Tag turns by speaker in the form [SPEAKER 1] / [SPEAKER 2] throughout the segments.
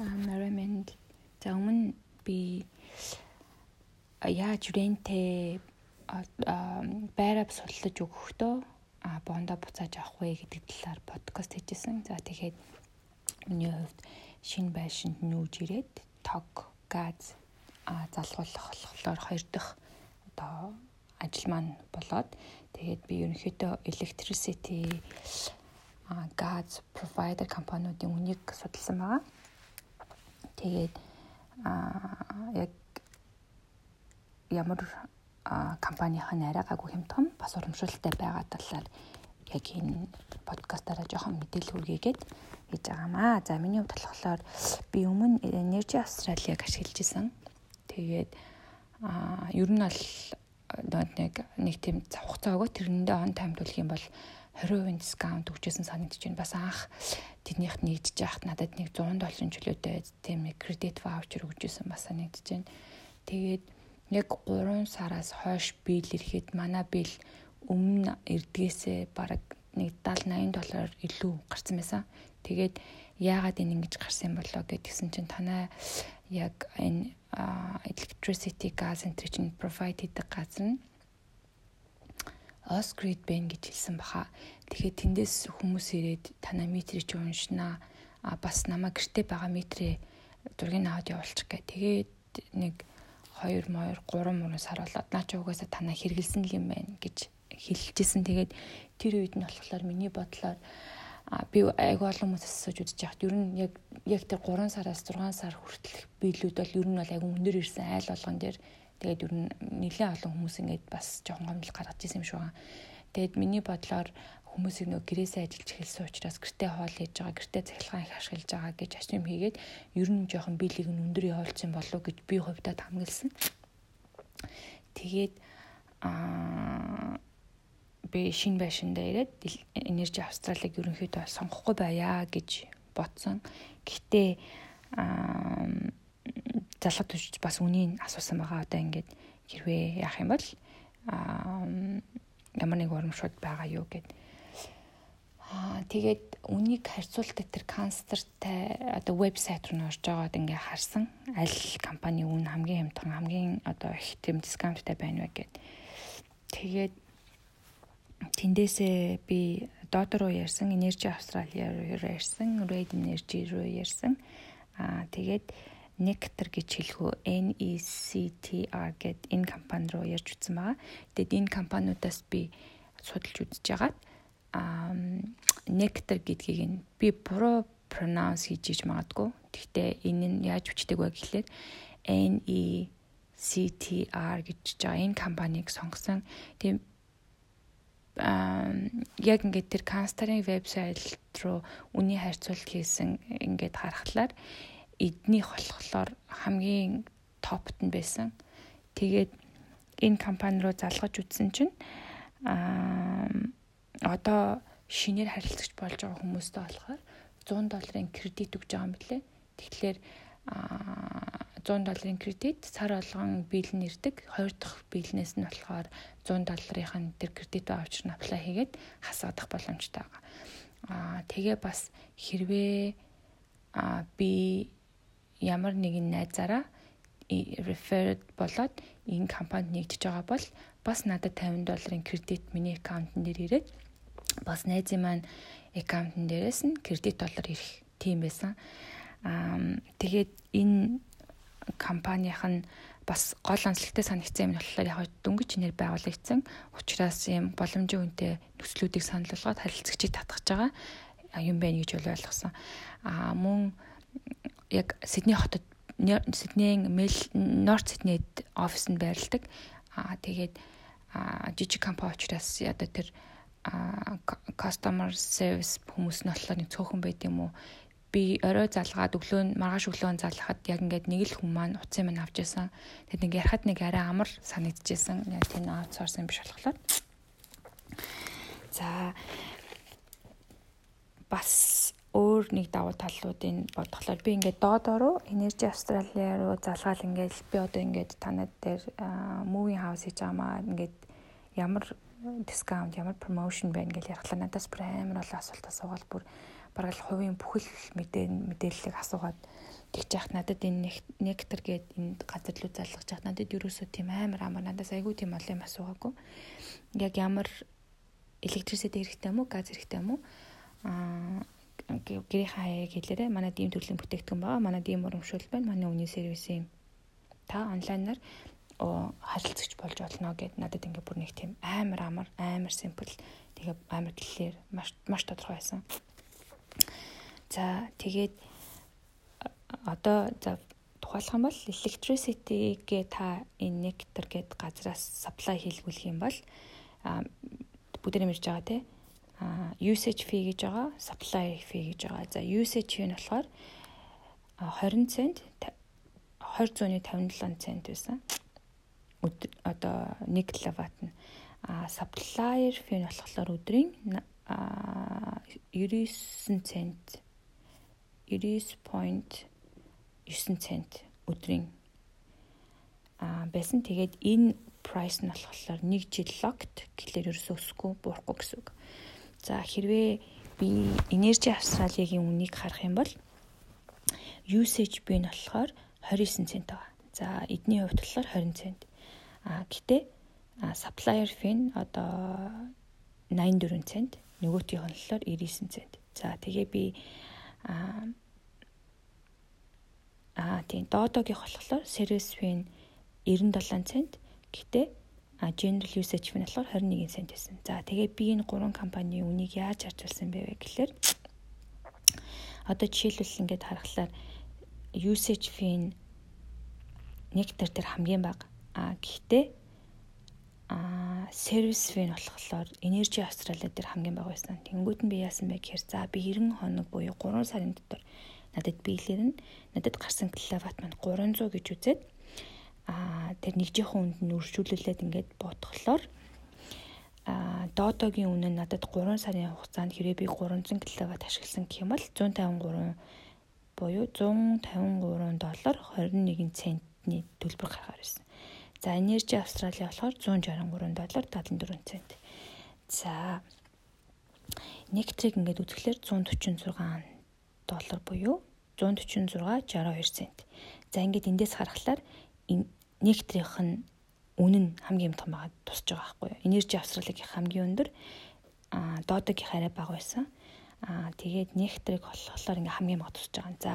[SPEAKER 1] Марамэнд за өмнө би яаж рентэй байраа судлаж өгөхдөө бондо буцааж авах вэ гэдэг талаар подкаст хийжсэн. За тэгэхээр миний хувьд шинэ байшинд нүүж ирээд тог, газ залгуулах болохоор хоёр дахь одоо ажил маань болоод тэгээд би ерөнхийдөө electricity газ provider компаниудын үнийг судалсан байгаа. Тэгээд аа яг ямар компанийн арай гайгүй хямдхан бас урамшуултай байгаа талаар яг энэ подкастаараа жоохон мэдээлэл хүргээгээд хийж байгаамаа. За миний хувьд болохоор би өмнө Energy Australia-г ашиглаж исэн. Тэгээд аа ер нь бол нэг нэг тийм хугацаа өгөө тэрэндээ он таймд үлэх юм бол 20% дискаунт өгчээсэн санагдаж байна. Бас анх тэднийхт нэгдэж яхад надад нэг 100 долларын чөлөөтэй тийм кредит ваучер өгчээсэн бас санагдаж байна. Тэгээд яг 3 сараас хойш бийл ирэхэд манай бийл өмнө эрдгээсээ бараг нэг 70 80 доллараар илүү гарсан байсан. Тэгээд яагаад энэ ингэж гарсан болоо гэдгсэн чинь танай яг энэ electricity gas center чинь provide хийдэг газар нь Osgrid байна гэж хэлсэн баха. Тэгэхээр тэндээс хүмүүс ирээд танаа метрийг чи уншнаа. А бас намаа гэрте байгаа метрээ зургийг аваад явуулчих гэ. Тэгээд нэг 2 моёр 3 мөрөн сар болоод наа чи угаасаа танаа хэрэгэлсэн л юм байна гэж хэлжсэн. Тэгээд тэр үед нь болохоор миний бодлоор би айгүй олон хүмүүс асууж үзэж яхад ер нь яг яг тэр 3 сараас 6 сар хүртэлх биелүүд бол ер нь бол айгүй өндөр ирсэн айл болгон дээр Тэгээд ер нь нэлээд олон хүмүүс ингээд бас жоохон гомдол гаргаж ирсэн юм шиг байна. Тэгээд миний бодлоор хүмүүсийг нөө гэрээсээ ажиллаж эхэлсэн учраас гэртээ хоол хийж байгаа, гэртээ цахилгаан их ашиглаж байгаа гэж ашим хийгээд ер нь жоохон биелийг нь өндөр явуулсан болов гэж би хувьдаа хамгаалсан. Тэгээд аа би шин байшиндаа ирээд энержи австралиг ерөнхийдөө сонгохгүй байя гэж бодсон. Гэхдээ аа залгад түшиж бас үнийг асуусан байгаа. Одоо ингээд хэрвээ яах юм бол ямар нэг урамшууд байгаа юу гэд. Аа тэгээд үнийг харьцуулдаг тэр канцлертай одоо вебсайт руу орж байгаад ингээ харсан. Аль компани үн хамгийн хямдхан хамгийн одоо их тэм дискаунттай байна вэ гэд. Тэгээд тэндээсээ би Додо руу ярьсан, Energy Australia руу ярьсан, Red Energy руу ярьсан. Аа тэгээд Nectar гэж хэлэхүү NECTR гэд энэ компани руу ярьж утсан байгаа. Тэгэд энэ компаниудаас би судалж үзэж байгаад аа Nectar гэдгийг нь би буруу pronounce хийж иж магадгүй. Гэхдээ энэ нь яаж үчдэг вэ гэхлээр NECTR гэж байгаа энэ компанийг сонгосон. Тийм яг ингээд тэр Канстарын вебсайт руу үний харьцуулт хийсэн ингээд харахаар эднийх болохоор хамгийн топт нь байсан. Тэгээд энэ компани руу залгаж үзсэн чинь аа одоо шинээр харилцагч болж байгаа хүмүүстээ болохоор 100 долларын кредит өгж байгаа юм билээ. Тэгэхээр 100 долларын кредит сар болгон бийл нь ирдэг. Хоёр дахь бийлнээс нь болохоор 100 долларын тэр кредит авчир нь аплай хийгээд хасагдах боломжтой байгаа. Аа тэгээ бас хэрвээ а би ямар нэгэн найзаараа referred болоод энэ компанид нэгдэж байгаа бол бас надад 50 долларын кредит миний аккаунтн дээр ирээд бас найзын маань аккаунтн дээрээс нь кредит доллар ирэх тийм байсан. Аа тэгээд энэ компанийнх нь бас гол онцлогтой санагдсан юм болохоор яг дөнгөж нэр байгуулагдсан. Учираас юм боломжийн үнэтэй нөхцлүүдийг санал болгоод харилцагчид татгаж байгаа юм байна гэж ойлгосон. Аа мөн яг Сидней хотод Сиднейн Норт Сиднейд офис нь байрладаг. Аа тэгээд жижиг компани учраас одоо тэр customer service хүмүүс нь болохоор нэг цөөхөн байд юм уу? би орой залгаад өглөө маргааш өглөө залхахад яг ингээд нэг л хүн маань уцын минь авч ясан. Тэгэд ингээд ярахад нэг арай амар санагдчихсан. Яг тийм аутсорс юм биш болохоор. За бас өөр нэг давуу талуудыг бодглохлоор би ингээд доодороо Energy Australia руу залгаал ингээд би одоо ингээд танад дээр moving house хийж байгаамаа ингээд ямар дискаунт ямар промошн байна гэж ярихлаа. Надаас бүр амар олон асуулт асуугаал бүр бараг л хувийн бүхэл мэдээллийг асуугаад тэгж яхад надад энэ нектор гээд энэ газар руу залгаж яхад надад ерөөсөө тийм амар амар надаас айгүй тийм олон юм асуугаагүй. Яг ямар электрисити хэрэгтэй юм уу, газ хэрэгтэй юм уу? Аа гэрийн хаяг хэлээрэ манай ийм төрлийн бүтээгдэхүүн байгаа. Манай ийм урамшуул байна. Манай үний сервис юм. Та онлайнаар харилцагч болж болно гэд надад ингээ бүр нэг тийм амар амар амар симпл тэгээ амар гэлээр маш маш тодорхой байсан. За тэгээд одоо за тухайлах юм бол electricity-гээ та энэ nectar гээд газраас supply хийлгүүлэх юм бол бүгдээр мэрж байгаа те usage fee гэж байгаа supply fee гэж байгаа. За usage fee нь болохоор 20 цент 20.57 цент байсан. одоо 1 киловатт нь а supplier fee нь болохоор өдрийн 99 цент 99.9 цент өдрийн а байсан. Тэгээд энэ price нь болохоор 1 жил locked гэхлээр ерөөсөө өсөхгүй буурахгүй гэсэн үг. За хэрвээ би энержи австралигийн үнийг харах юм бол usage би нь болохоор 29 цент байгаа. За эдний хувьд болохоор 20 цент. А гэтээ supplier fee одоо 84 цент, нөгөөтгийнх нь болохоор 99 цент. За тэгээ би а Аа тийм доодогийнх болохоор service fee нь 97 цент. Гэтэ а general usage нь болохоор 21 цент байсан. За тэгээ би энэ гурван компани үнийг яаж харьцуулсан бэ гэхээр одоо жишээлбэл ингээд харахаар usage fee нектар дээр хамгийн бага. А гэхдээ а сервис нь болохоор Energy Australia дээр хамгийн бага байсан. Тэнгүүд нь би яасан бэ гэхээр за би 90 хоног буюу 3 сарын дотор надад биелэр нь надад гарсан киловатт маань 300 гэж үзээд а тэр нэгжийнхэн үнд нь үржүүлүүлээд ингээд бодглохлоор а доодогийн үнэ нь надад 3 сарын хугацаанд хэрэг би 300 киловатт ашигласан гэх юм бол 153 буюу 153 доллар 21 центний төлбөр гаргаар ирсэн. За Energy Australia болохоор 163 доллар 74 цент. За Nectar-ыг ингээд үзэхлээр 146 доллар буюу 146 62 цент. За ингээд эндээс харахаар нектрийнх нь үнэн хамгийн амтхан байгаа тусч байгаа байхгүй юу. Энержи авсралыг хамгийн өндөр а доодогийн хараа бага байсан. А тэгээд нектрийг болохоор ингээ хамгийн бага тусч байгаа. За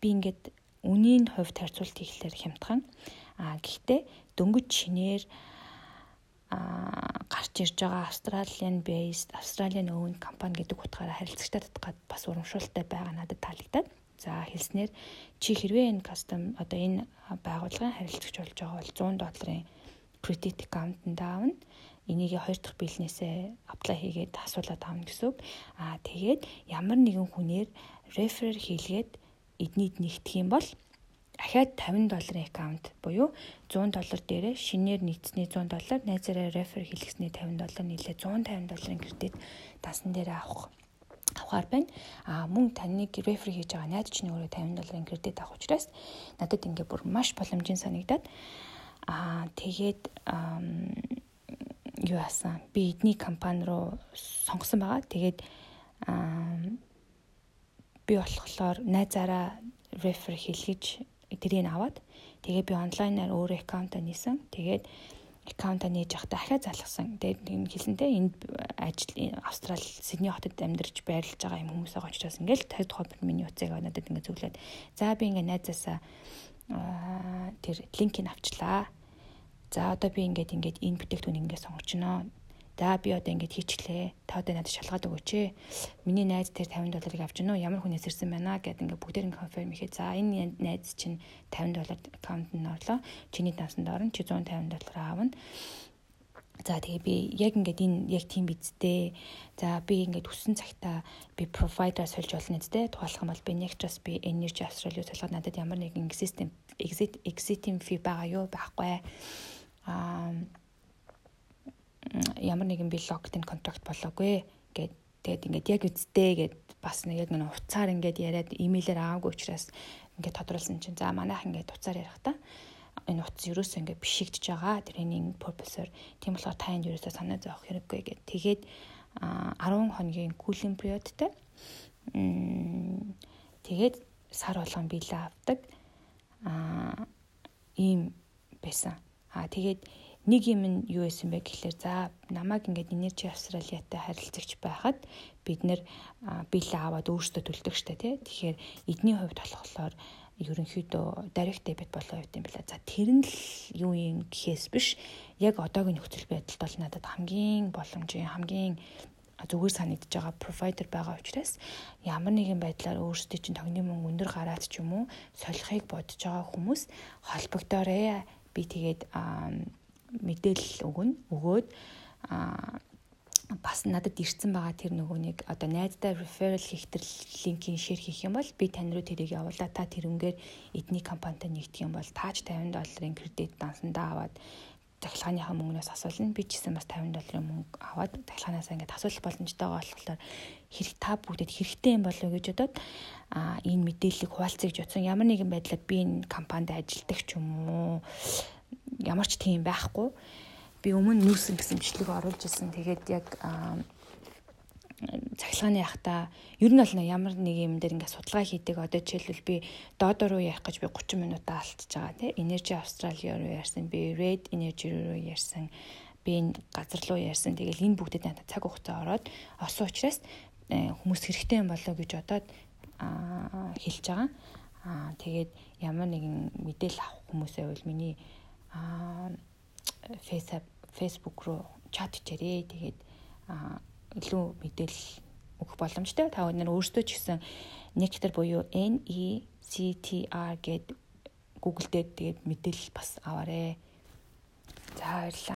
[SPEAKER 1] би ингээд үнийн хувьд харьцуулт хийхлээр хямдхан. А гэхдээ дөнгөж шинээр а гарч ирж байгаа Australian based Australian owned компани гэдэг утгаараа харилцагчтай татгаад бас урамшуултай байгаа надад таалагдаад. За хэлснээр чи хэрвээ энэ кастом одоо энэ байгууллагын харилцагч болж байгаа бол 100 долларын credit account-д аавна. Энийг хоёр дахь бизнесээ apply хийгээд асуулаад аавна гэсэн үг. Аа тэгээд ямар нэгэн хүнээр refer хийлгээд эднийд нэгтгэх юм бол дахиад 50 долларын аккаунт буюу 100 доллар дээрээ шинээр нэгдсэний 100 доллар найзаараа рефер хийлгэсний 50 доллар нийлээ 150 долларын кредит дасан дээр авах авахар байна. А мөн таныг рефер хийж байгаа найз чинь өөрөө 50 долларын кредит авах учраас надад ингээ бүр маш боломжийн санагдаад аа тэгээд юу яасан би эдний компани руу сонгосон байгаа. Тэгээд би болохоор найзаараа рефер хийлгэж тэрийг аваад тэгээ би онлайнаар өөрөө аккаунтаа нээсэн. Тэгээд аккаунтаа нээж явахдаа ахаа залгасан. Тэгээд энэ хэлсэнтэй энд ажил Австрали Сидней хотод амьдарч байрлаж байгаа юм хүмүүс байгаа учраас ингээл 50 тухай миний утсыг надад ингээ зөвлөөд. За би ингээ найзаасаа тэр линкийг авчлаа. За одоо би ингээд ингээд энэ бүтээгдэхүүн ингээ сонгочноо. За би одоо ингэж хийчихлээ. Та одоо надад шалгаад өгөөч ээ. Миний найз тэр 50 долларыг авч гинөө. Ямар хүнээс ирсэн байна гэд ингээ бүгдээр ингээ конфирм хийхэд. За энэ найз чинь 50 доллар аккаунт нь орлоо. Чиний давсанд орно. Чи 150 доллар аавна. За тэгээ би яг ингээд энэ яг тийм бидтэй. За би ингээд хүссэн цагтаа би провайдер сольж болно гэдэг. Тухайлх юм бол би Nectras би Energy Australia солиход надад ямар нэгэн existing exit exiting fee байгаа юу байхгүй. Аа ямар нэгэн би логтын контракт болоогүй гэд тэгээд ингээд яг үсттэй гэд бас нэг яг нэг уцаар ингээд яриад имэйлээр аваагүй учраас ингээд тодруулсан чинь за манайх ингээд уцаар ярих та энэ утас ерөөсөө ингээд бишигдэж байгаа тренинг purpose-оор тийм болохоор та энд ерөөсөө санаа зовох хэрэггүй гэд тэгээд 10 хоногийн cooling periodтэй Тэгээд сар болгон биелээ авдаг. Аа ийм байсан. Аа тэгээд нэг юм нь юу байсан бэ гэхлээр за намайг ингээд Energy Australia-тай харилцагч байхад бид нэр биелээ аваад өөрсдөө төлдөг штэ тий. Тэгэхээр эдний хувьд болохоор ерөнхийдөө direct debit болоо явд юм байна. За тэр нь л юу юм гэхээс биш яг одоогийн нөхцөл байдалд бол надад хамгийн боломжийн хамгийн зүгээр санагдаж байгаа провайдер байгаа учраас ямар нэгэн байдлаар өөрсдөө чинь тогны мөнгө өндөр гараад ч юм уу солихыг бодож байгаа хүмүүс холбогдоорой. Би тэгээд мэдээлэл өгнө. Өгөөд бас надад ирсэн байгаа тэр нөгөө нэг одоо найздаа referral хийх тэр линкийн шеэр хийх юм бол би тань руу тэрийг явуулаа та тэрнгээр эдний компанитай нэгдэх юм бол тааж 50 долларын кредит дансандаа аваад захилгааныхаа мөнгнөөс асуулна би ч гэсэн бас 50 долларын мөнгө аваад захилгаанаас ингээд асуулах боломжтойгоо болохоор хэрэг та бүгдэд хэрэгтэй юм болов гэж бодоод а энэ мэдээллийг хуваалцъя гэж бодсон ямар нэгэн байдлаар би энэ компанид ажилладаг ч юм уу ямар ч тийм байхгүй би өмнө нүүсэн гэсэн бичлэг оруулж ирсэн. Тэгээд яг цахилгааны яхта ер нь бол ямар нэг юм дээр ингээд судалгаа хийдэг. Одоо жишээлбэл би доодор руу явах гэж би 30 минутаа алдчихж байгаа тийм. Energy Australia руу ярьсан, би Red Energy руу ярьсан, би энэ газар руу ярьсан. Тэгэл энэ бүгдэд надад цаг хугацаа ороод осон учраас э, хүмүүс хэрэгтэй юм болоо гэж бодоод хэлж байгаа. Аа тэгээд ямар нэгэн мэдээлэл авах хүмүүсээ бол миний аа Facebook руу чат хийрээ. Тэгээд илүү мэдээлэл өгөх боломжтой. Та өнөр өөрсдөө ч гэсэн Nectar буюу NECTR гэд Google дээр тэгээд мэдээлэл бас аваарэ. За баярлалаа.